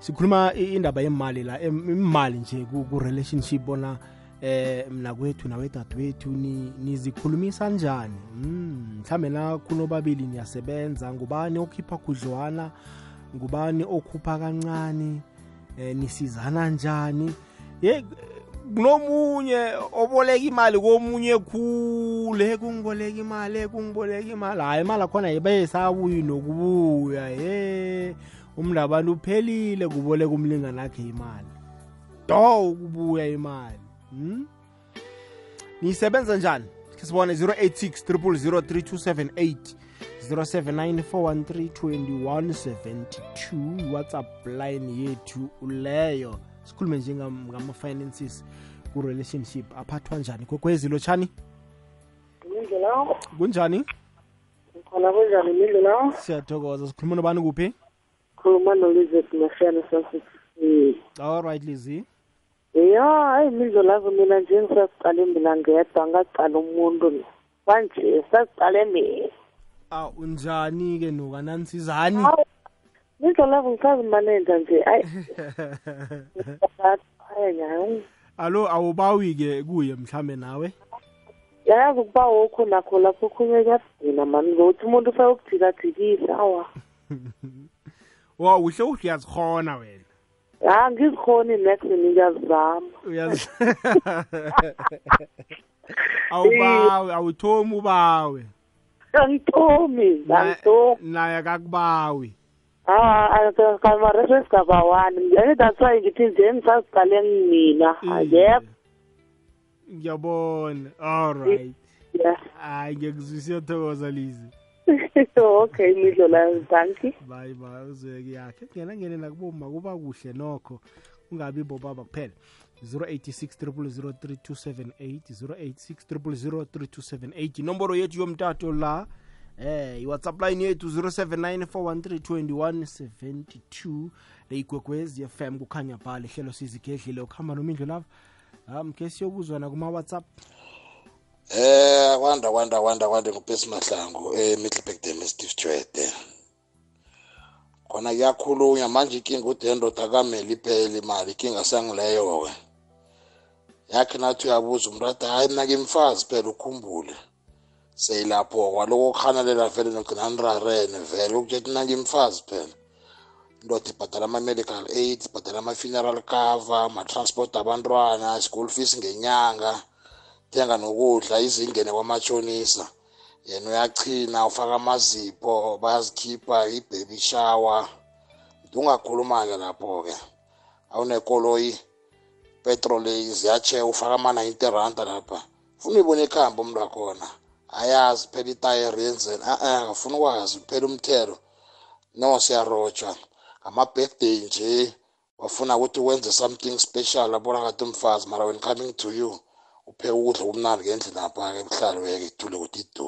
sikhuluma indaba yemali la imali nje ku relationship bona eh mina kwethu nawe dadewethu nizikhulumisa njani? Mm mhlambe na kunobabili niyasebenza ngubani okhipha khudlwana? Ngubani okhupha kancane? Eh nisizana njani? Ye kunomunye oboleka imali komunye khule kungiboleka imali kungiboleka imali. Hayi imali akhona ibe sabuyi nokubuya ye umndabantu uphelile kuboleka umlingani akhe imali. Do ukubuya imali. Hmm? nisebenza njani? Sibone 086 0003278 0794132172 whatsapp line yethu uleyo sikhulume nje ngama-finances ku-relationship. Aphathwa njani? Kwekwezi lotshani? Mindlela kunjani? Khona kunjani? Mindlela siyathokoza. Sikhuluma nobani kuphi? Khuluma nolizeth mashana sasisi all right lizi ya hayi mindlelazo mina nje ngisasiqale mina ngedwa ngaqala umuntu manje sasiqale mina. Ah unjani-ke nuka nanisizani? Mindlelazo ngisazimanenja nje ayi ayi alo awubawi-ke kuye mhlambe nawe? Yayazi ukuba wokho nakho lapho okhunye kuyadina mani ngokuthi umuntu ufayokujikajikisa awa. wa uhle uhle uyazikhona wena. Ya ngizikhoni next ngiyazizama uyazi awubawe awuthomi ubawe angitomi angitomi naye akakubawi. Hawa kamarese esigaba one. Ngeke that's why ngithi nje ngisaziqale mina yebo ngiyabona. All right. Yeah hayi ngiyakuzwisa iyathokoza lizi okay midlo you bayi uzweke yakhe. Kungena ngene nakuboma kuba kuhle nokho. Kungabi bobaba kuphela. 086 086 inomboro yethu yomtato la eh iwhatsapp line yethu 0794132172 leyigwegwezi fm kukhanya phala ihlelo sizigedlile ukuhamba nomindlu lava mke siyokuzwana kuma-whatsapp Eh kwanda kwanda kwanda kwanda ngupesi mahlangu eh Middleburg Dam Steve Jwede. Khona kuyakhulunywa manje inkinga udendoda kameli iphela imali inkinga sangileyo we. Yakhe nathi uyabuza umrata hayi mina ngimfazi phela ukhumbule. Seyilapho kwaloko khanalela vele nokunanrarene vele ukuthi mina ngimfazi phela. Indoda ibhadala ama-medical aid, ibhadala ama-funeral cover, ama-transport abantwana, school fees ngenyanga. Thenga nokudla izingene kwamatshonisa yena uyachina ufaka amazipho bayazikhipha i-baby shower. Ungakhuluma-ke lapho-ke. Awunekoloyi petrol ziyatshe ufaka ama-ninety randa lapha. Funa uyibone ekhamba umntu wakhona. Ayazi phela itayeri yenzeni. A-e akafuna ukwazi phela umthelo. No siyarojwa. Ngama-birthday nje wafuna ukuthi wenze something special abona kade umfazi mara when coming to you. Upheka ukudla kumnandi ngendlini apha-ke buhlale-ke ithule ukuthi idu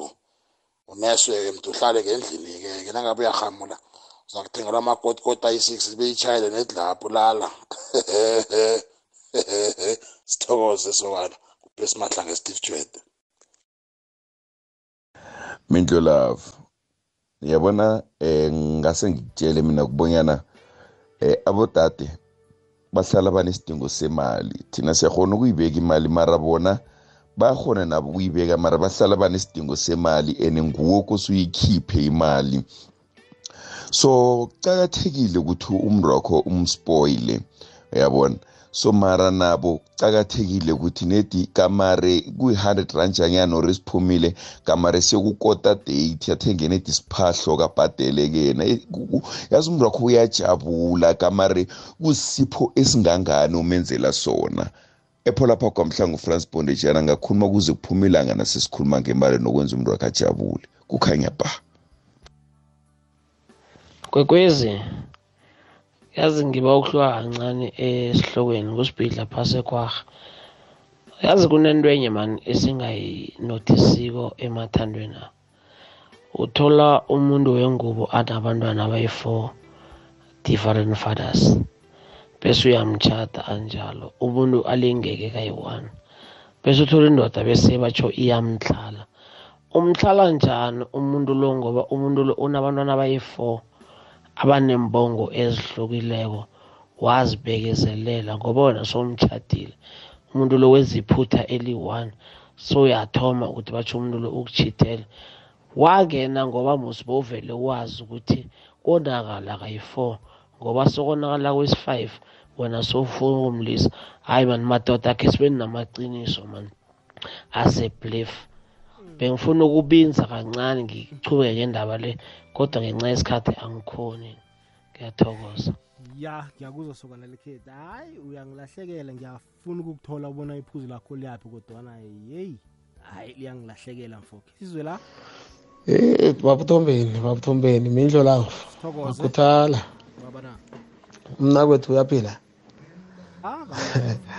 uneswe-ke mntu uhlale ngendlini-ke ke nangabe uyahamula uza kuthengela amakotikoti ayi-six beyitshayele nedlapho lala sithokoze sokana. Kupesi mahlange steve jwede mindlo love yabona eh ngase ngikutshele mina kubonyana eh abodade bahlala banesidingo semali. Thina siyakhona ukuyibeka imali mara bona bakhona nabo ukuyibeka mara bahlala banesidingo semali and nguwo kosuyikhiphe imali. So kucakathekile ukuthi umntu wakho umspoile uyabona? So mara nabo kucakathekile ukuthi nedi kamare kuyi-hundred rand janyana or siphumile kamare siyokukota date athenge nedi siphahlo kabhadele kena. Yazi umntu wakho uyajabula kamare kusipho esingangani umenzela sona? Epho lapha kwamhlangu france bondejana ngakhuluma kuze kuphume ilanga nasesikhuluma ngemali nokwenza umntu wakhe ajabule. Kukhanya ba kwekwezi. Yazi ngiba ukuhlwa kancane esihlokweni kusibhidla phasi ekwarha yazi kunento enye mani esingayinotisiko emathandweni a uthola umuntu wengubo anabantwana abayi-four different fathers bese uyamtshata anjalo. Umuntu alingeke kayi-one bese uthola indoda bese batsho iyamhlala umhlala njani umuntu lo ngoba umuntu lo unabantwana abayi-four abanembongo ezihlukileko wazibekezelela ngoba wena somtshadile umuntu lo wenza iphutha eli-one so uyathoma ukuthi batsho umuntu lo ukuchithela wangena ngoba musi bowuvele wazi ukuthi konakala kayi-four ngoba sokonakala kwesi-five wena sowufuna ukumlisa hhayi mani madoda akhe sibe namaqiniso mani aseblef bengifuna ukubinza kancane ngichubeke ngendaba le. Kodwa ngenxa yesikhathi angikhoni. Ngiyathokoza. Ya ngiyakuzwa sokana lekhethu. Hayi uyangilahlekela ngiyafuna ukukuthola ubona iphuzu lakho liyaphi kodwana yeyi hayi liyangilahlekela mfokhe sizwe la? Eh babuthombeni babuthombeni. Mindlo lawo sithokoze. Akuthala babana. Mna kwethu uyaphila? Ah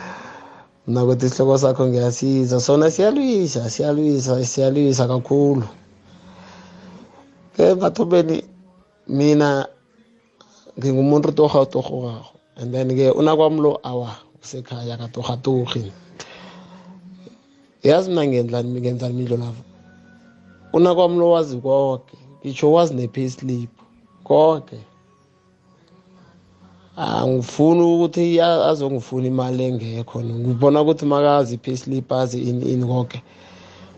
mna kwethu isihloko sakho ngiyasiza. Sona siyalwisa siyalwisa siyalwisa kakhulu. Ke bathombeni mina ngingumuntu torhatorhokako and then ke unakwami lo awa usekhaya katorhatorhi yazi mna ngenzani ngenzani mindlo lavo. Unakwami lo wazi konke ngitsho wazi ne-payslip konke angifuni ukuthi a- azongifuna imali engekho ngibona ukuthi makazi i-payslip azi ini ini konke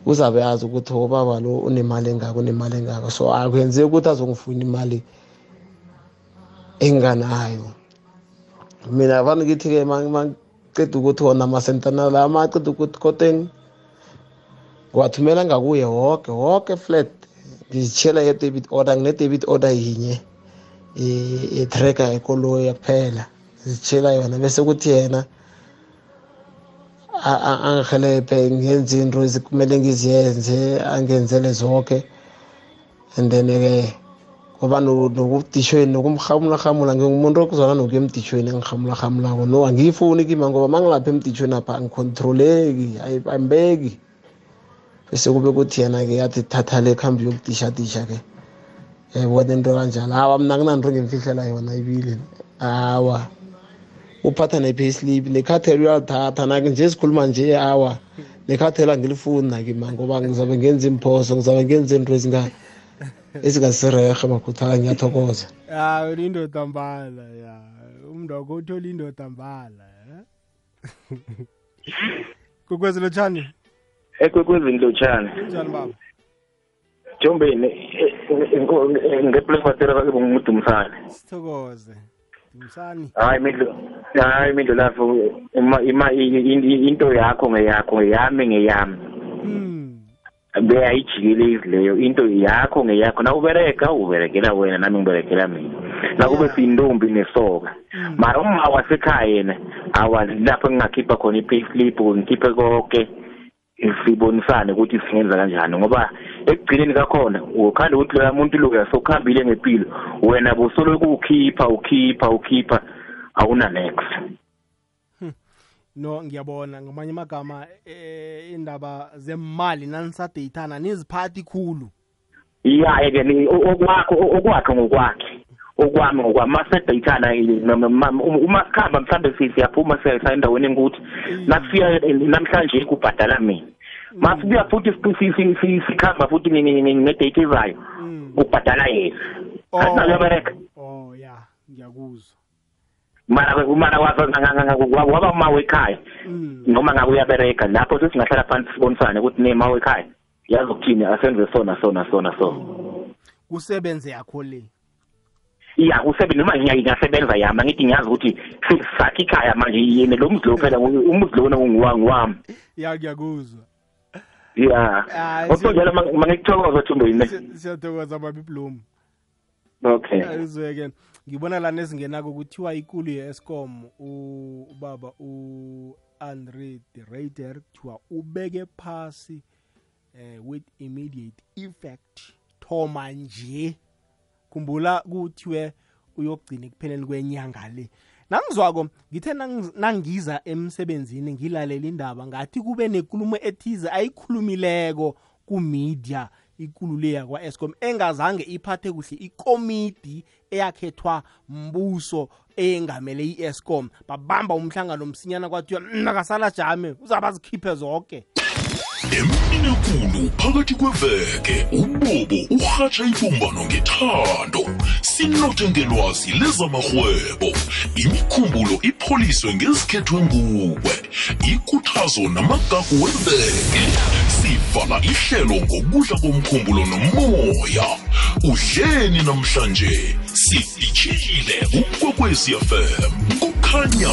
uzabe azi ukuthi ubaba lo unemali engako unemali engako so akwenzeki ukuthi azongifuna imali enganayo. Mina vane ngithi-ke maceda ukuthi wona amasentana la maceda ukuthi koteng ngiwathumela ngakuye woke woke flat. Ngizitshela ye-debit order ngine-debit order yinye i-tracker ekoloyi kuphela ngizitshela yona bese kuthi yena angihelebhe ngenze into ezikumele ngiziyenze angenzele zonke and then-ke ngoba no- nokudishweni nokumhamulahamula ngingumuntu okuzwana nokuya emdishweni engihamulahamulako no angiyifuni kima ngoba ma ngilapha emdishweni apha angikhontroleki ambeki bese kube kuthi yena-ke yathi thatha le khambi yokudishadisha-ke yayibona into kanjalo hawa mna kunanto ngimfihlela yona ibile hawa uphatha ne-payslip nekhathelo uyalithatha nake nje sikhuluma nje awa nekhathela ngilifuni nake ma ngoba ngizabe ngenza imphoso ngizabe ngenza into ezinga ezingasirehe makhuthala ngiyathokoza ya indoda mbala ya umntu wakho uthola indoda mbala kukwezi lotshani ekwekwezini lotshani njani baba jombeni ngeplefasera bake bongumudumsane sithokoze dumsani hayi mindlo hayi mindlo lapho uma ima into yakho ngeyakho ngeyami ngeyami. Hmm. beyayijikelezi leyo into yakho ngeyakho. Na ubereka uberekela wena nami ngiberekela mina. Nakube siyintombi nesoka. Mara uma wasekhaya yena awa lapho engingakhipha khona i-payslip ngikhiphe konke sibonisane ukuthi singenza kanjani ngoba ekugcineni kakhona ukhanda ukuthi loya muntu loya sokuhambile ngempilo. Wena busoloku ukhipha ukhipha ukhipha awuna next no ngiyabona. Ngamanye amagama eh indaba zemali nanisadeyithana niziphathi khulu. Iya ke ni okwakho okwakhe ngokwakhe. Okwami ngokwami. Masedayithana uma sikhamba mhlambe siyaphuma siya endaweni engukuthi nasifika namhlanje kubhadala mina. Masibuya futhi sikhamba futhi ngedate ezayo kubhadala yena asinakuyabereka oh ya ngiyakuzwa mara mara waba uma wekhaya noma ngabe uyabereka lapho sesingahlala phansi sibonisane ukuthi nema wekhaya yazi ukuthini asenze sona sona sona so kusebenze yakho le iya kusebenza noma ngiyasebenza yami angithi ngiyazi ukuthi sakhe ikhaya manje yena lo muzi lo phela umuzi lona ngiwami ya ngiyakuzwa ya. Ngokho njalo mangikuthokoza thumbeni siyathokoza babi bloom. Okay. Izweke ngibona lana ezingenako kuthiwa ikulu ye-escom ubaba u-andre de raider kuthiwa ubeke phasi eh, with immediate effect. Thoma nje. Khumbula kuthiwe uyokugcina ekupheleni kwenyanga le. Nangizwako ngithe nangiza emsebenzini ngilalela indaba ngathi kube nekulumo ethize ayikhulumileko kumedia ikulu le yakwa-escom engazange iphathe kuhle ikomidi eyakhethwa mbuso eyengamele i-escom babamba umhlangano msinyana kwathiwa nakasala jame uzabe azikhiphe zonke emini ekulu phakathi kweveke ubobo urhatsha ibumbano ngethando. Sinothe ngelwazi lezamarhwebo imikhulu imikhumbulo ipholiswe ngezikhethwe nguwe ikhuthazo namagagu weveke. Sivala ihlelo ngokudla komkhumbulo nomoya. Udleni namhlanje sidishile ukwekwezi fm kukhanya.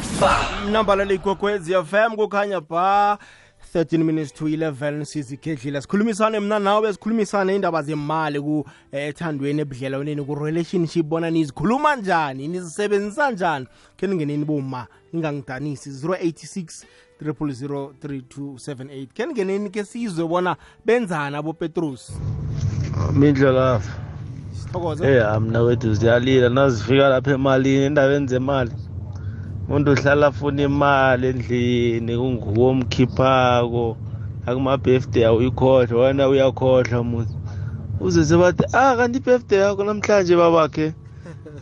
nambala ligogwezi fm kukhanya ba 13 minutes to 11 sizigedlile sikhulumisane mna nawe sikhulumisane indaba zemali ku eh, ethandweni ebudlelwaneni ku-relationship bona nizikhuluma njani nizisebenzisa njani? Khe ningeneni boma ingangidanisi 086 3278 khe ningeneni ke sizwe bona benzana abopetrus mindlelafa sithokoze. Eyi mna kwethu ziyalila. Nazifika lapha emalini endabeni zemali umuntu uhlala afuna imali endlini kunguwo omkhiphako. Akumabirthday awuyikhohlwa wena uyakhohlwa muzi. Uze sebathi ah kanti ibirthday yakho namhlanje babakhe.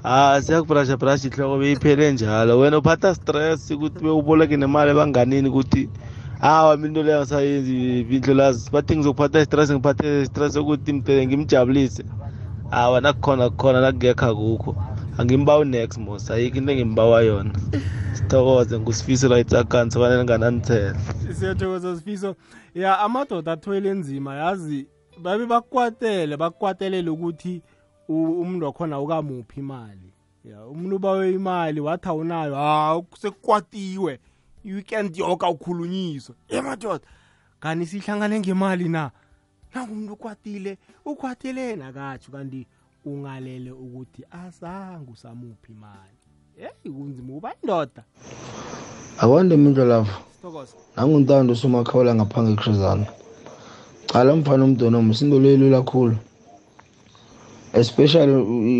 Ah siyakubrasha brasha ihloko beyiphele njalo. Wena uphatha stress ukuthi bewuboleke nemali ebanganini ukuthi hawa mina into leyo angisayenzi bindlo lazi bathi ngizokuphatha stress ngiphathe stress ukuthi mdele ngimjabulise. Hawa nakukhona kukhona nakungekho akukho. Angimbawa next mos. Ayikho into engimbawa yona. Sithokoze ngusifiso la itsakani sobanele ngananithela siyathokoza sifiso. Ya amadoda athwele nzima yazi babe bakwatele bakwatelele ukuthi u- umuntu wakhona ukamuphi imali. Ya umuntu ubawe imali wathi awunayo ha sekukwatiwe. I-weekend yoke awukhulunyiswa. Emadoda kanti sihlangane ngemali na? Nangumuntu ukwatile ukwatele nakatsho kanti ungalele ukuthi azange usamuphi imali. Heyi kunzima kuba indoda. Akwande mindlo lapho. Sithokoza nanguntando usumakhawula ngaphange ekrezana cala mfana umntonomo sinto leyilula kakhulu especially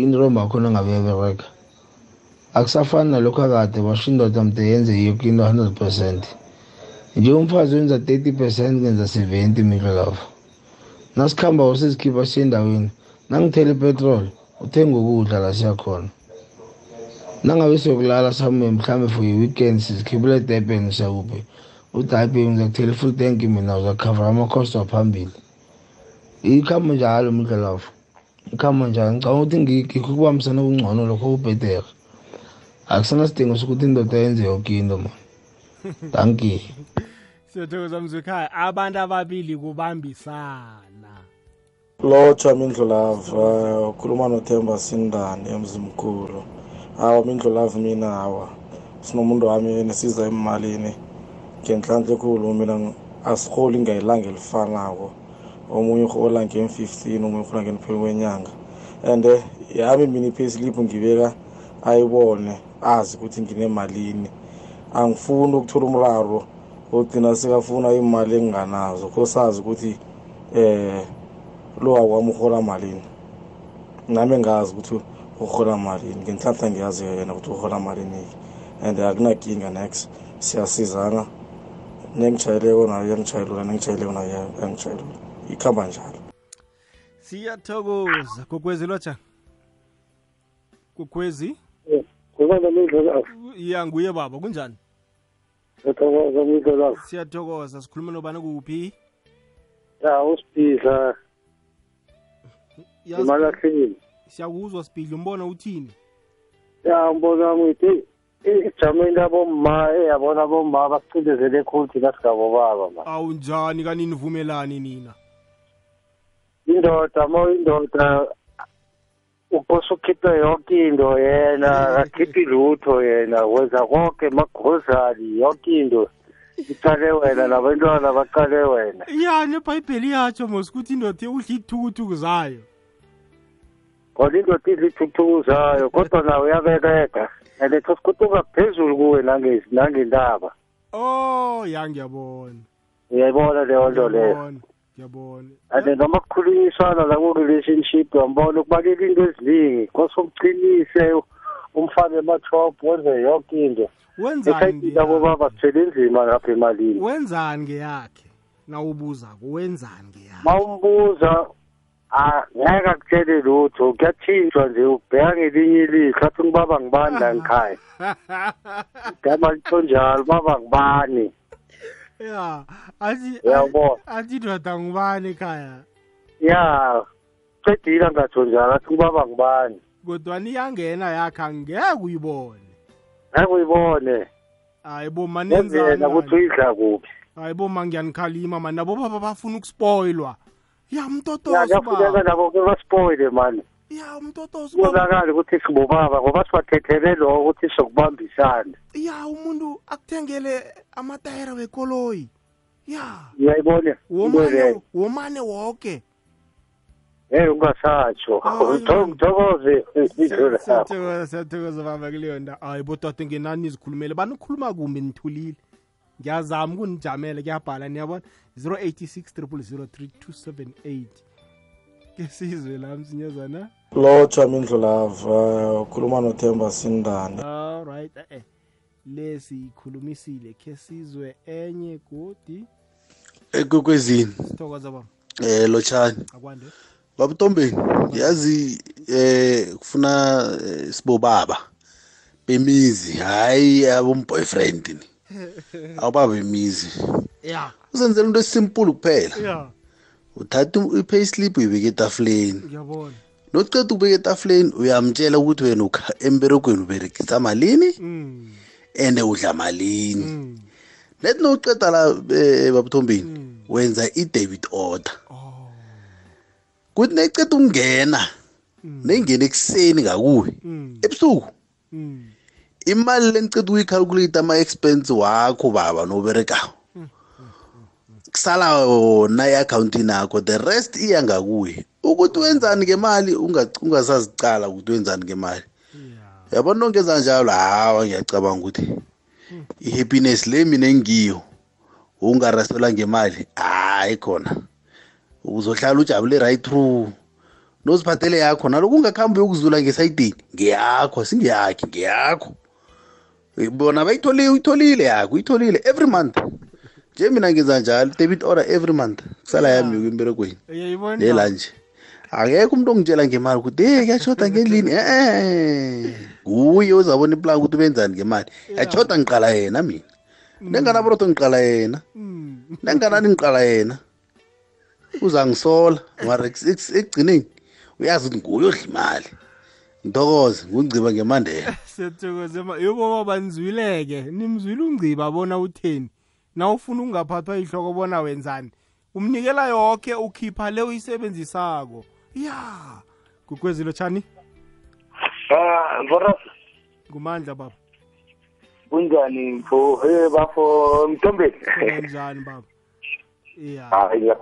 intombi akhona ngabe yabereka akusafani nalokhu akade basho indoda mde yenze yoke into 100 percent. Nje umfazi wenza 30 percent kenza 70 mindlo lapho. Nasikhamba usizikhipha siye endaweni. Nangithela ipetrol uthenga ukudla la siyakhona nangabe siyokulala samuye mhlawumbe for i-weekend sizikhiphela edurban siyakuphi udayibe ngizakuthela i-full tank mina uzakhava amakhosto waphambili. Ikhamba njalo mindlelafu ikhamba njalo. Ngicabanga ukuthi ngikho ukubambisana kungcono lokho kubhetere akusenasidingo sokuthi indoda yenze yoke into man. Danki siyathokoza mzwekhaya abantu ababili kubambisana. Lotsha mindlulava ukhuluma nothemba sindani emzimkhulu hawa mindlulavu mina hawa. Sinomuntu wami nesiza emalini. Ngenhlanhla ekhulu mina asirholi ngayilanga elifanako. Omunye urhola ngen-fifteen omunye urhola ngenipheli kwenyanga. And yami mina ipayslip ngibeka? Ayibone azi ukuthi nginemalini. Angifuni ukuthola umraro ogcina sekafuna imali enginganazo kho sazi ukuthi eh lo akwami urhola malini? Nami ngazi ukuthi urhola malini. Ngenhlanhla ngiyazi yena ukuthi urhola malini and akunakinga next siyasizana. Nengitshayeleko nayo yangitshayelula nengitshayeleko nayo yangitshayelula ikhamba njalo. Siyathokoza gogwezi lotsha gogwezi kukhona mindlela ya nguye baba kunjani? Ngiyathokoza mindlela siyathokoza sikhuluma nobani kuphi ya usibhidla Imalahleni siyakuzwa sibhidla umbona uthini? Ya mbona wami uthi ijameni abomma eyabona abomma basicindezele khulu thina singabobaba ma. Awunjani kanini vumelani nina? Indoda ma indoda ukose ukhiphe yonke into yena akhiphi lutho yena wenza konke magozali yonke into. Iqale wena nabantwana baqale wena. Yani ebhayibheli yatsho mos ukuthi indoda udla ithukuthuku zayo. Kona indoda idla ithukuthuku zayo kodwa nawe uyabereka and thosikutuka phezulu kuwe nange- nangendaba oh ya ngiyabona. Uyayibona leyo nto leyo? Ngiyabona ngiyabona. And noma kukhulunyiswana la ku-relationship uyambona ukubaleka into eziningi. Kose umqinise umfake ema-top wenze yonke into. Wenzani esayidini abobaba sithwele inzima ngapha emalini. Wenzani ngeyakhe? Nawubuzako wenzani ngeyakhe? Ma umbuza ah, ngeke akutshele lutho kuyatshintshwa nje ubheka ngelinye ilihlo athi ngibaba ngibani la ngikhaya igama litsho njalo baba ngibani ya athi Uyabona. athi ndoda ngubani ekhaya ya cedile angatsho njalo athi ngibaba ngibani kodwa niyangena yakhe angeke uyibone ngeke uyibone hayi bo nenzela ukuthi uyidla kuphi hayi bo ma ngiyanikhalima mani nabo baba bafuna ukuspoilwa ya ya mtotozo kuyafuneka baba nabo ke baspoile mani. Ya umtotozo baba kubonakala ukuthi sibobaba ngoba sibathethele lokho ukuthi sokubambisana ya umuntu akuthengele amatayera wekoloyi. Ya. Uyayibona? Into womane leyo womane woke. Hey ungasatsho. Ngithokoze. Idlo lakho siyathokoza siyathokoza baba kuleyo nda hayi bododa ngenani nizikhulumele. Banikhuluma kumbi nithulile. Ngiyazama ukunijamela kuyabhala niyabona 086 3003278 ke sizwe la msinyazana. Lotshwa mindlulava ukhuluma nothemba sindane. Alright eh lesiyikhulumisile khe sizwe enye godi. Ekwekwezini. Sithokoza baba. Eh lotshani akwande. Babutombeni yazi eh kufuna eh, sibobaba. Bemizi hayi abomboyfriend ni. awubaba bemizi ya. Uzenzela into esimple kuphela. Ya. Uthatha i-pay slip uyibeka etafuleni. Ngiyabona nokuceda ukubeka etafuleni uyamtshela ukuthi wena emberegweni uberegisa malini? Mm, and udla malini? Nethi nokuceda la eh, babuthombeni wenza i-debit order. Kuthi nayiceda ukungena neyingena ekuseni ngakuwe ebusuku. Imali leniceda ukuyicalculate ama-expense wakho baba noberegayo kusala wona i-akhawuntini yakho the rest iya ngakuwe ukuthi wenzani ngemali unga- ungasazicala ukuthi wenzani ngemali. Yabona nongenza njalo hawa ngiyacabanga ukuthi i-happiness le mina engiyo ungaraselwa ngemali hayi khona. Uzohlala ujabule right through. Noziphathele yakho naloko ungakhambi uyokuzula ngesayidini ngeyakho singeyakhi ngeyakho. Bona bayitholile uyitholile yakho uyitholile every month. Nje mina ngenza njalo debit order every month kusala yami yokwemberegweni uyayibona lela nje. Akekho umuntu ongitshela ngemali ukuthi hey kuyashoda ngendlini? Eh nguye uzabona iplan ukuthi benzani ngemali. Yashoda ngiqala yena mina. Nenganaborotho ngiqala yena? Nenganani ngiqala yena? Uzangisola mara eks- eks- ekugcineni uyazi ukuthi nguye odla imali. Ngithokoze ngungciba ngemandela siyathokoza ma- yobo baba nizwileke. Nimzwile ungciba bona utheni? Na ufuna ukungaphathwa ihloko bona wenzani? Umnikela yonke ukhipha le uyisebenzisako. Ya! Gukwezilo tshani ah boras ngumandla baba. Kunjani mfo? Eh bafo mtombeni njani baba? Ya. Hayi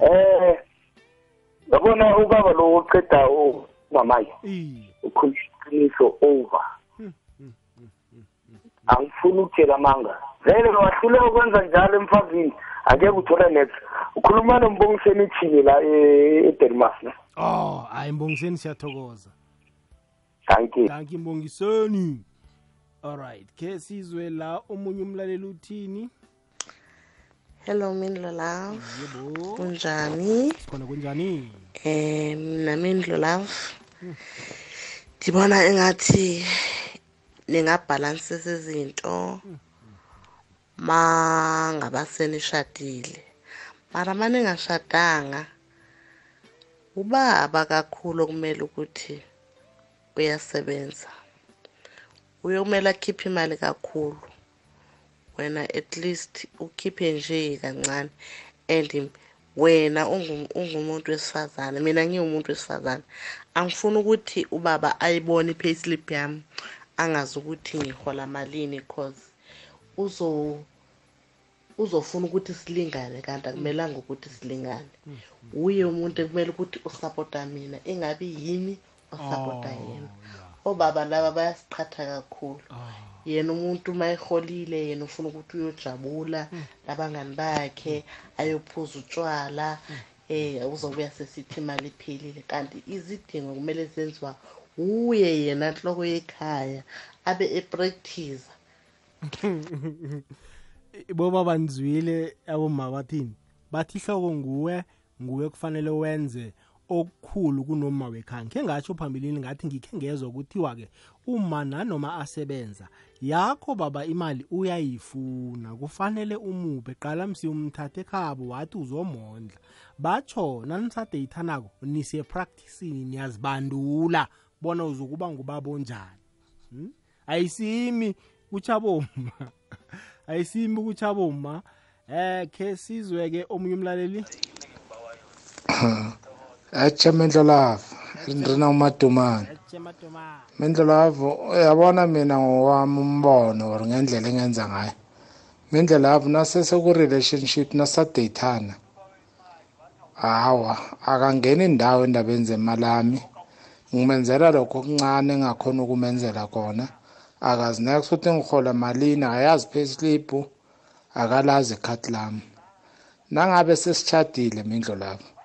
eh yabona ubaba lo uqeda umamayi ukhulisiso over. Angifuni ukutshela amanga. Vele wahluleka ukwenza njalo emfazini. Angeke uthole next ukhuluma nombongiseni ithini la e- edenmark ne? Oh hayi mbongiseni siyathokoza. Thank you. Thank you mbongiseni. Alright ke sizwe la omunye umlaleli uthini? Hello mindlo love. Yebo. Kunjani? Khona kunjani? Eh mina mindlo love. Ndibona engathi ningabhalansisa izinto ma ngabasenishadile mara ma ningashadanga ubaba kakhulu okumele ukuthi uyasebenza. Uyokumele akhiphe imali kakhulu. Wena at least ukhiphe nje kancane and wena ungu- ungumuntu wesifazane mina ngiwumuntu wesifazane. Angifuni ukuthi ubaba ayibone i-payslip yami angazi ukuthi ngihola malini cause uzo uzofuna ukuthi silingane kanti akumelanga ukuthi silingane. Uye umuntu ekumele ukuthi usapota mina engabi yimi osapota yena. Obaba laba bayasiqhatha kakhulu. Yena umuntu uma eholile yena ufuna ukuthi uyojabula labangani bakhe ayophuza utshwala eh uzobuya sesithi imali iphelile. Kanti izidingo kumele zenziwa uye yena nhloko yekhaya abe epractice boba banzwile aboma bathini? Bathi ihloko nguwe nguwe kufanele wenze. Okukhulu kunoma wekhaya. Khe ngatsho phambilini ngathi ngikhe ngezwa kuthiwa-ke uma nanoma asebenza yakho baba imali uyayifuna. Kufanele umuphe. Qala msi umthathe ekhabo wathi uzomondla. Batsho nanisade-ithanako nise practicini niyazibandula bona uzokuba ngubaba onjani. Hmm? ayisimi kuchaboma ayisimi kuchaboma eh khe sizwe-ke omunye umlaleli. Atshe mendlolavu rina umadumane. Mendlolavu uyabona mina ngowami umbono or ngendlela engenza ngayo? Mendlelavu nasese-ku-relationship nasadeyithana hawa akangeni indawo endabeni zemalami. Ngimenzela lokho okuncane engakhona ukumenzela kona. Akazineka futhi ngihola malini akayazi payslip akalazi ikhati lami. Nangabe sesitshadile mindlo lapho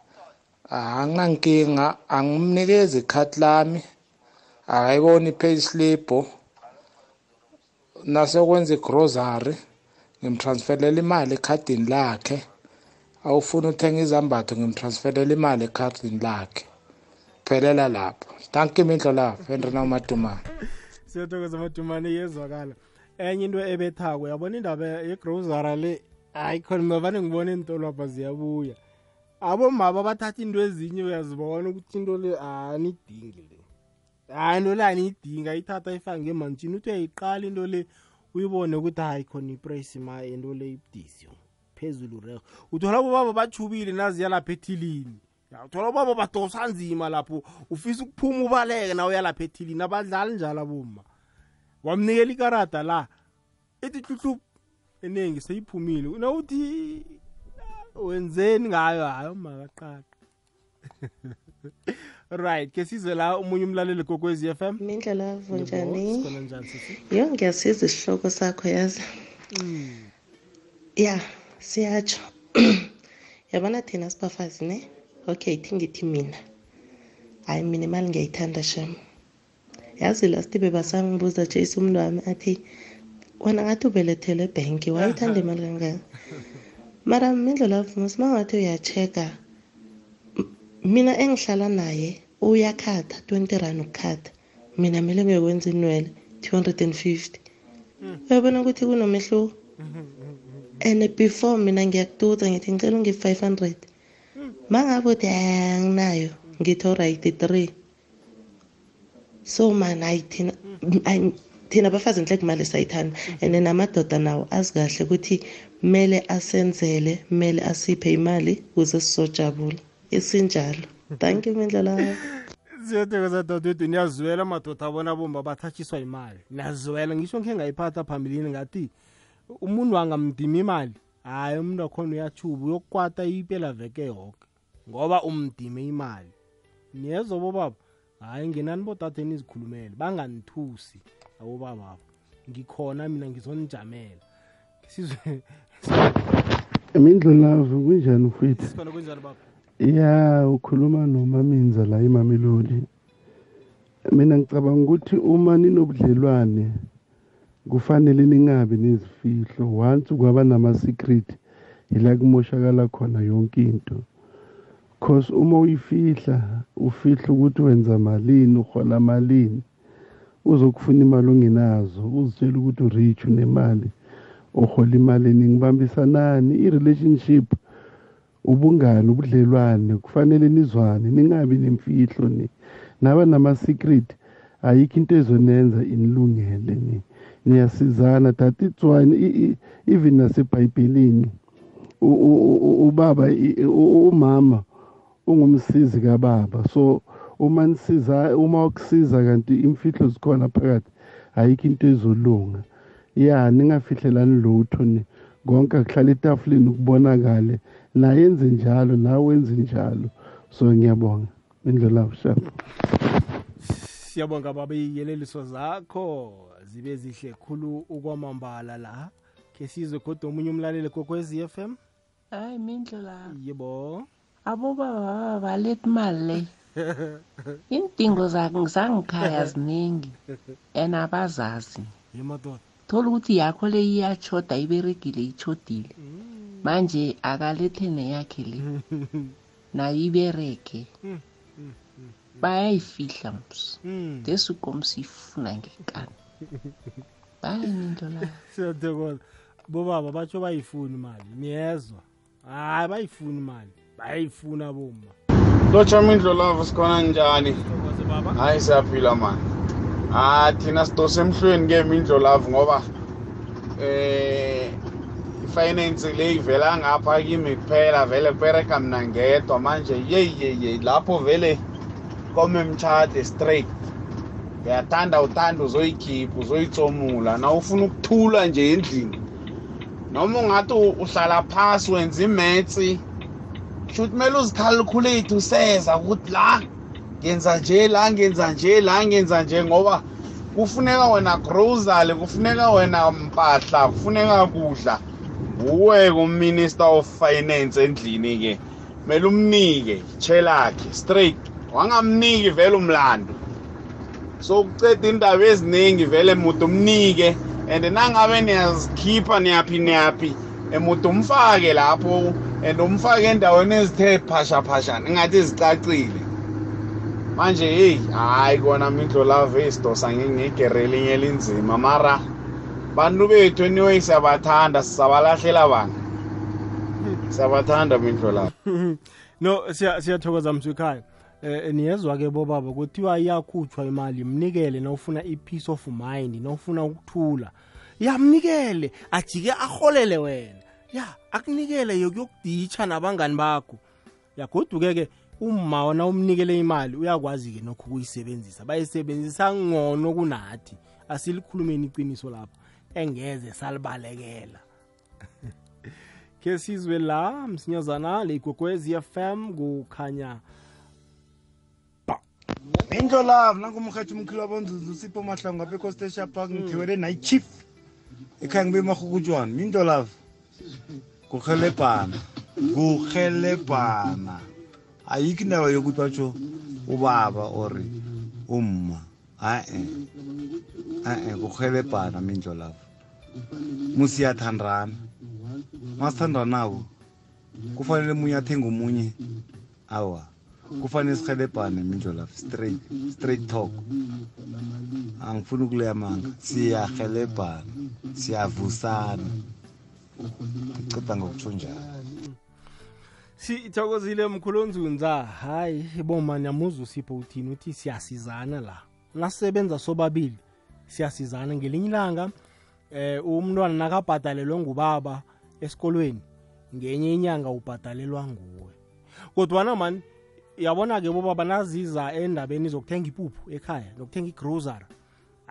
anginankinga angimnikezi ikhati lami. Akayiboni i-payslip nasekwenza igrocery ngimtransferela imali ekhadini lakhe. Awufuna uthenga izambatho ngimtransferela imali ekhadini lakhe. Phelela lapho. Thank you mindlo lapho henrina umadumane siyathokoza madumane iyezwakala. Enye into ebethako yabona indaba yegrosara le? Hayi khona mavane ngibona iintolo apha ziyabuya. Abomama bathatha into ezinye uyazibona ukuthi into le anidingi le. Hayi into le aniyidingi ayithatha ayifake ngemantshini uthi uyayiqala into le uyibone ukuthi hayi khona iprice ma into le ibudisi phezulu reho uthola bobaba bachubile naziya lapha ethilini. Uthola ubaba badosa nzima lapho ufisa ukuphuma ubaleke na uya lapha ethilini. Abadlali njalo aboma wamnikela ikarada la ethi hluhluphu eningi seyiphumile. Nawuthi wenzeni ngayo hayi makaqaqa. Right ke sizwe la umunye umlaleli kokwezi f m. Mindlela Yebo, njani? yo ngiyasiza isihloko sakho yazi? Ya siyatsho. Yabona thina sibafazi ne? Okay thi ngithi mina. Hayi mina imali ngiyayithanda shem. Yazi last bebasangibuza jase umntu wami athi wena ngathi ubelethelwe ebhenki wayithanda imali kangaka mara mindlela vumus uma ngathi uyacheka mina engihlala naye uyakhatha 20 rand ukukhatha mina kumele ngiyokwenza inwele 250 uyabona ukuthi kunomehluko? And before mina ngiyakutuza ngithi ngicela ungi-500 ma ngabe uthi "Ah, anginayo ngithi oright three. So man hayi thina thina abafazi nhle kumali sayithanda. And namadoda nawo azi kahle ukuthi kumele asenzele kumele asiphe imali ukuze sizojabula isinjalo. Thank you mindlela siyathokoza dadewethu niyazwela amadoda abona bomba bathathiswa imali. Niyazwela. Ngisho ngikhe ngayiphatha phambilini ngathi umuntu wangamdima imali? Hhayi umuntu wakhona uyachuba uyokukwata impela veke yoke. Ngoba umdime imali. Niyezwa bobaba. Hhayi ngenani bodade nizikhulumele banganithusi abobababo ngikhona mina ngizonijamela. Sizwe imindlulavu kunjani mfowethu? Sikhona kunjani baba? Ya ukhuluma nomaminza la emamelodi. Mina ngicabanga ukuthi uma ninobudlelwane kufanele ningabi nezifihlo. Once kwaba nama-secret yila kumoshakala khona yonke into. Cause uma uyifihla ufihla ukuthi wenza malini uhola malini uzokufuna imali ongenazo uzitshela ukuthi urich unemali uhola imali eningi bambisanani i-relationship ubungani ubudlelwane kufanele nizwane ningabi nemfihlo ni. Naba nama-secret ayikho into ezonenza inilungele ni. Niyasizana that it's i- even nasebhayibhelini ubaba umama ungumsizi kababa. So uma nisiza uma ukusiza kanti imfihlo zikhona phakathi ayikho into ezolunga. Ya ningafihlelani lutho ni. Konke akuhlala etafuleni ukubonakale. Naye enze njalo nawe wenze njalo. So ngiyabonga. Indlela bushapha siyabonga baba iyeleliso zakho. Zibe zihle khulu ukwamambala la. Ke sizwe kodwa omunye umlaleli kokwezi f m? Hayi mindlela yebo. Abobaba baba baletha imali le. Iindingo zangikhaya ziningi and abazazi. Thola ukuthi yakho le iyachoda iberegile ichodile manje akalethe neyakhe le. Nayo iberege. Bayayifihla ms desikomo siyifuna ngenkani hayi ninto la? Siyathokoza. Bobaba batsho bayifuni imali. Niyezwa. Hayi bayifuni imali. Bayayifuna boma lotshama indlolavo sikhona njani? Hayi siyaphila mani ah thina sidose emhlweni ke mindlolavu ngoba eh ifinance le ivela ngapha kimi kuphela vele kubereka mina ngedwa manje. Yeyi yeyi lapho vele kome mtshade straight. Uyathanda uthanda uzoyikhipha uzoyitsomula na ufuna ukuthula nje endlini. Noma ungathi uhlala phasi wenza imetsi shuthi kumele uzicalculate useza ukuthi la ngenza nje la ngenza nje la ngenza nje ngoba kufuneka wena grocery kufuneka wena mpahla kufuneka kudla. Uwe kuminister of finance endlini ke kumele umnike chelakhe straight. Wangamniki vele umlando. So kuceda indaba eziningi vele mude umnike and nangabe niyazikhipha niyaphi niyaphi emude umfake lapho and umfake endaweni ezithe phasha phasha ningathi zicacile manje heyi hayi kona mindlolave esidosa ngegere elinye elinzima. Mara bantu bethu anyway siyabathanda sisabalahlela bani? Siyabathanda mindlolave no siya- siyathokoza mswikhaya eh niyezwa ke bobaba kuthiwa iyakhutshwa imali mnikele nawufuna i-peace of mind nawufuna ukuthula. Yamnikele ajike aholele wena. Ya akunikele yokuyokuditsha nabangani bakho. Yagoduke-ke umma wona umnikele imali uyakwazi-ke nokho ukuyisebenzisa. Bayisebenzisa ngcono kunathi. Asilikhulumeni iqiniso lapho. Engeze salibalekela. Ke sizwe la msinyazana le igogwezi fm kukhanya Mindlo love nangumkhathi umkhulu wabonzuzu sipho mahlangu apha ecosta park ngithiwele night chief ekhaya ngibe mahukutshwana mindlo love kurhelebhana kurhelebhana ayikho indaba yokuthi batsho ubaba or umma a-e a-e kurhelebhana mindlo love musiyathandana masithandanako kufanele munye athenge omunye awa kufanele sihelebhane mindlo lapho straight straight talk angifuni ukulemanga siyahelebhana siyavusana. Ndiceda ngokutsho njalo sithokozile mkhulu onzunza hayi boma nyamuza usipho uthini uthi siyasizana la. Nasisebenza sobabili siyasizana ngelinye ilanga. Eh umntwana nakabhadalelwe ngubaba esikolweni ngenye inyanga ubhadalelwa nguwe. Kodwana mani yabona-ke bobaba naziza endabeni zokuthenga ipuphu ekhaya nokuthenga igrosara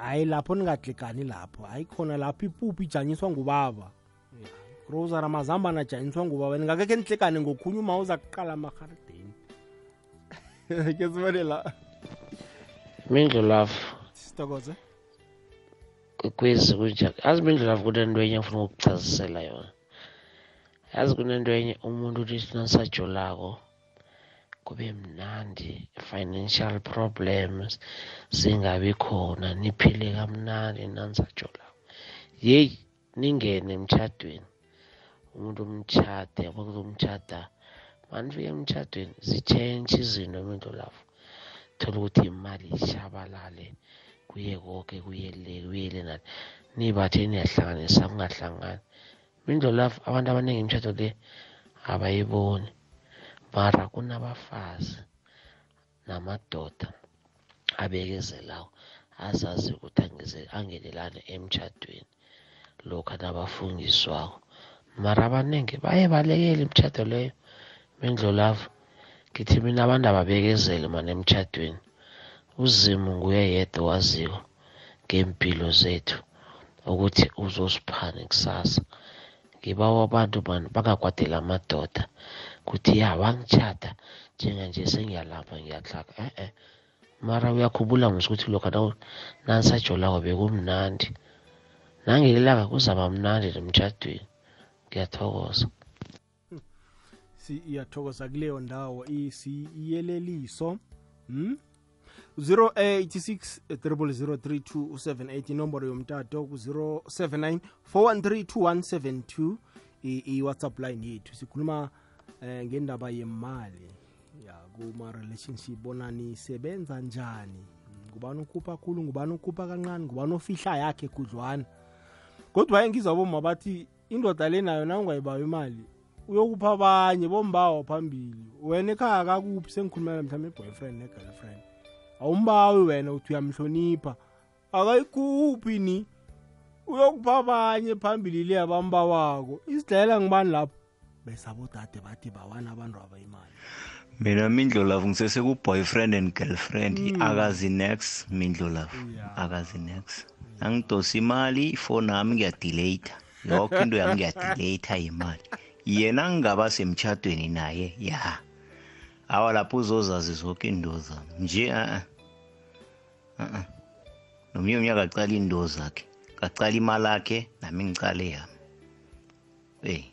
hayi lapho ningaklikani lapho. Hayi khona lapho ipuphu ijanyiswa ngubaba. Grosara mazambana ajanyiswa ngubaba. Ningakekhe nihlekane ngokhunye uma uza kuqala amaharideni ke sibone la. Mindlu love. Sitokoze kwezi kunjani yazi mindlu love kunento enye afuna ukukuchazisela yona. Yazi kunento enye umuntu uthi nasajolako kube mnandi financial problems zingabi khona niphile kamnandi nanisajolako yeyi ningene emtshadweni umuntu umtshade yabo kuzomtshada. Manifike emtshadweni zitshentshe izinto emintu lapho. Thola ukuthi imali ishabalale kuye konke kuye le kuye le nale. Nibathe niyahlanganisa kungahlangani. Mindlo lapho abantu abaningi imitshato le abayiboni. Mara kunabafazi namadoda abekezelayo azazi ukuthi angenelane emtshadweni lokhu nabafungiswako. Mara abaningi baye balekela imitshato leyo lapho ngithi mina abantu ababekezele mana emtshadweni uzimu nguye yedwa waziko ngempilo zethu ukuthi uzosiphani kusasa. Ngibawa abantu mani bangakwadeli amadoda. Kuthi ya wangitshada njenganje sengiyalapha ngiyahlaka e-e. Mara uyakhumbula ngis ukuthi lokhu nanisajolako bekumnandi. Nangelilanga kuzaba mnandi nemtshadweni ngiyathokoza. Siyathokoza kuleyo ndawo. Isiyeleliso hmm? 086 003278 inomboro yomtato ku-079 4132172 i-whatsapp line yethu sikhuluma eh, ngendaba yemali ya kuma-relationship bona nisebenza njani? Ngubani ukhupha khulu? Ngubani ukhupha kancane ngubani ofihla yakhe khudlwana? Kodwa engizaboma bathi indoda le nayo na ungayibawa imali uyokupha abanye bombawa phambili. Wena ekhaya kakuphi sengikhulumela mhlawumbe i-boyfriend ne-girlfriend. Awumbawi wena uthi uyamhlonipha. Akayikhuphi ni? Uyokupha abanye phambili le abambawako. Isidlela ngibani lapho? Besabodade bathi bawana abantu abayimali. Mina mindlolavu ngisese ku-boyfriend and girlfriend. Mm. akazi nex mindlolavu yeah. akazi nex angidosa imali ifoni yami ngiyadelata yoke into yami ngiyadelata yimali. Yena ngingaba semtshadweni naye ya. Awa lapho uzozazi zonke indo zami. Nje a a nomunye umnyaka acala indo zakhe. Ngacala imali akhe nami ngicale yami. Ey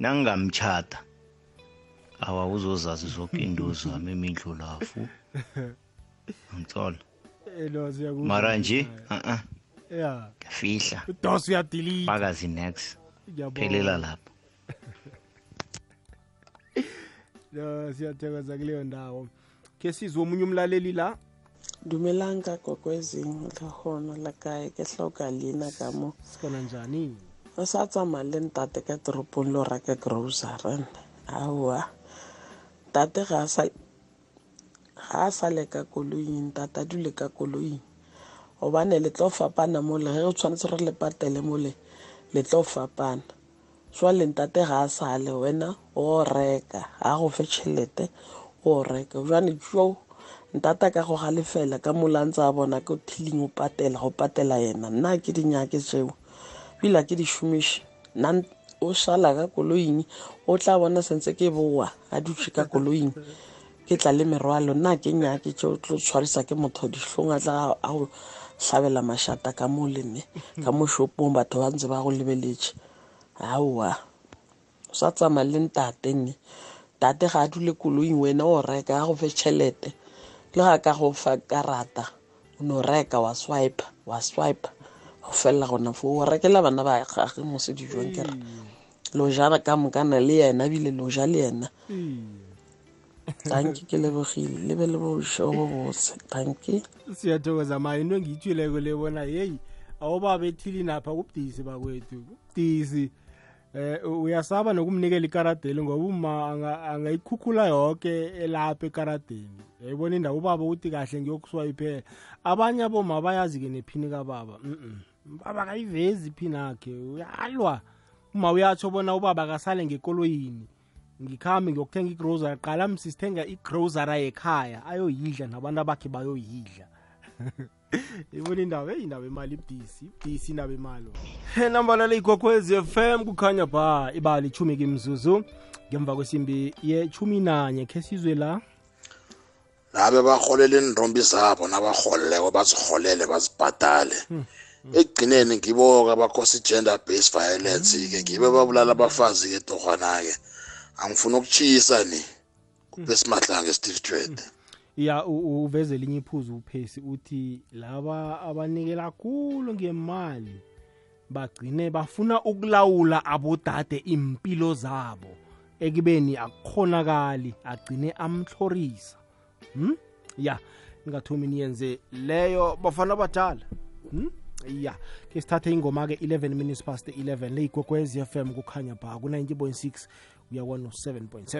nangingamtshada awa uzozazi zonke indo zami emindlulafu ngithola elo siyakuzwa mara nje a ya. Ngiyafihla udos uyadelete fakazi next Ngiyabonga. phelela lapho. No siyathokoza kuleyo ndawo. Ke sizwe omunye umlaleli la? Dumelang ka kokwezing le gona la kae ke tlhoka leina ka mo sikona njani? Re sa tsamaya le ntate ka toropong le o reka grocery aowa tate ga a sa ga a le ka koloing tate a dule ka koloing. Gobane le tlo fapana mole ge re tshwanetse re le patele mole le tlo fapana. Jwale ntate ga a sale wena o reka ga go fe tšhelete o reka. Jwane jo ntata ka go galefela ka molantse a bona ko thiling o patela go patela yena. Nna ke dinyake tseo bila ke di šomiše nna o šala ka koloing o tla bona sentse ke boa a dutše ka koloing. Ke tla le merwalo. Nna ke nyake tšeo tlo tshwarisa ke motho dihlong a tla a go hlabela mašata ka mo lene ka mo shopong batho ba ntse ba go lebeletše. Aowa o sa tsamaya le ntateng tate ga a dule koloing wena o reka a go fe tšhelete. Le ga ka go fa karata o no reka wa swipe wa swipe go felela gona fo o rekela bana ba gage mo se dijong kere lo jana ka mokana le yena ebile lo ja le yena. Tanki ke lebogile. Le be le bošo bo botse. Tanki siyathokoza ma into engiyithileko le bona? Yeyi awubabethile napha kubudisi bakwethu. Kubudisi eh uyasaba nokumnikela ikaradeli ngoba uma anga- angayikhukhula yoke elapha ekaradeni. Yayibona indawo ubaba uthi kahle ngiyokuswayiphela abanye aboma bayazi-ke nephini kababa. Mm baba kayivezi phi nakhe uyalwa. Uma uyatsho bona ubaba kasale ngekoloyini. Ngikhambe ngiyokuthenga igrosary qala msisithenga igrosary yekhaya ayoyidla nabantu abakhe bayoyidla. Ibona indaba? Eyi indaba imali ibudisi ibudisi indaba imali nambala f fm kukhanya ba ibali ichumi kimzuzu ngemva kwesimbi yechumi nanye khe sizwe la. Nabe barholele indrombi zabo nabarholileko bazirholele bazibhadale ekugcineni ngibo-ke abakhosa i-gender based violence-ke ngibo babulala abafazi-ke torhwana-ke angifuna ukutshisa ni kubesimahlange steve dread ya u- u- uveze elinye iphuzu uphesi uthi laba abanikela khulu ngemali bagcine bafuna ukulawula abodade impilo zabo. Ekubeni akukhonakali agcine amhlorisa. Hmm? ya ingathomi niyenze leyo bafana badala hmm? Ya ke sithathe ingoma-ke 11 minutes past 11 le igogwez fm kukhanya pha ku-90.6 uya 107.7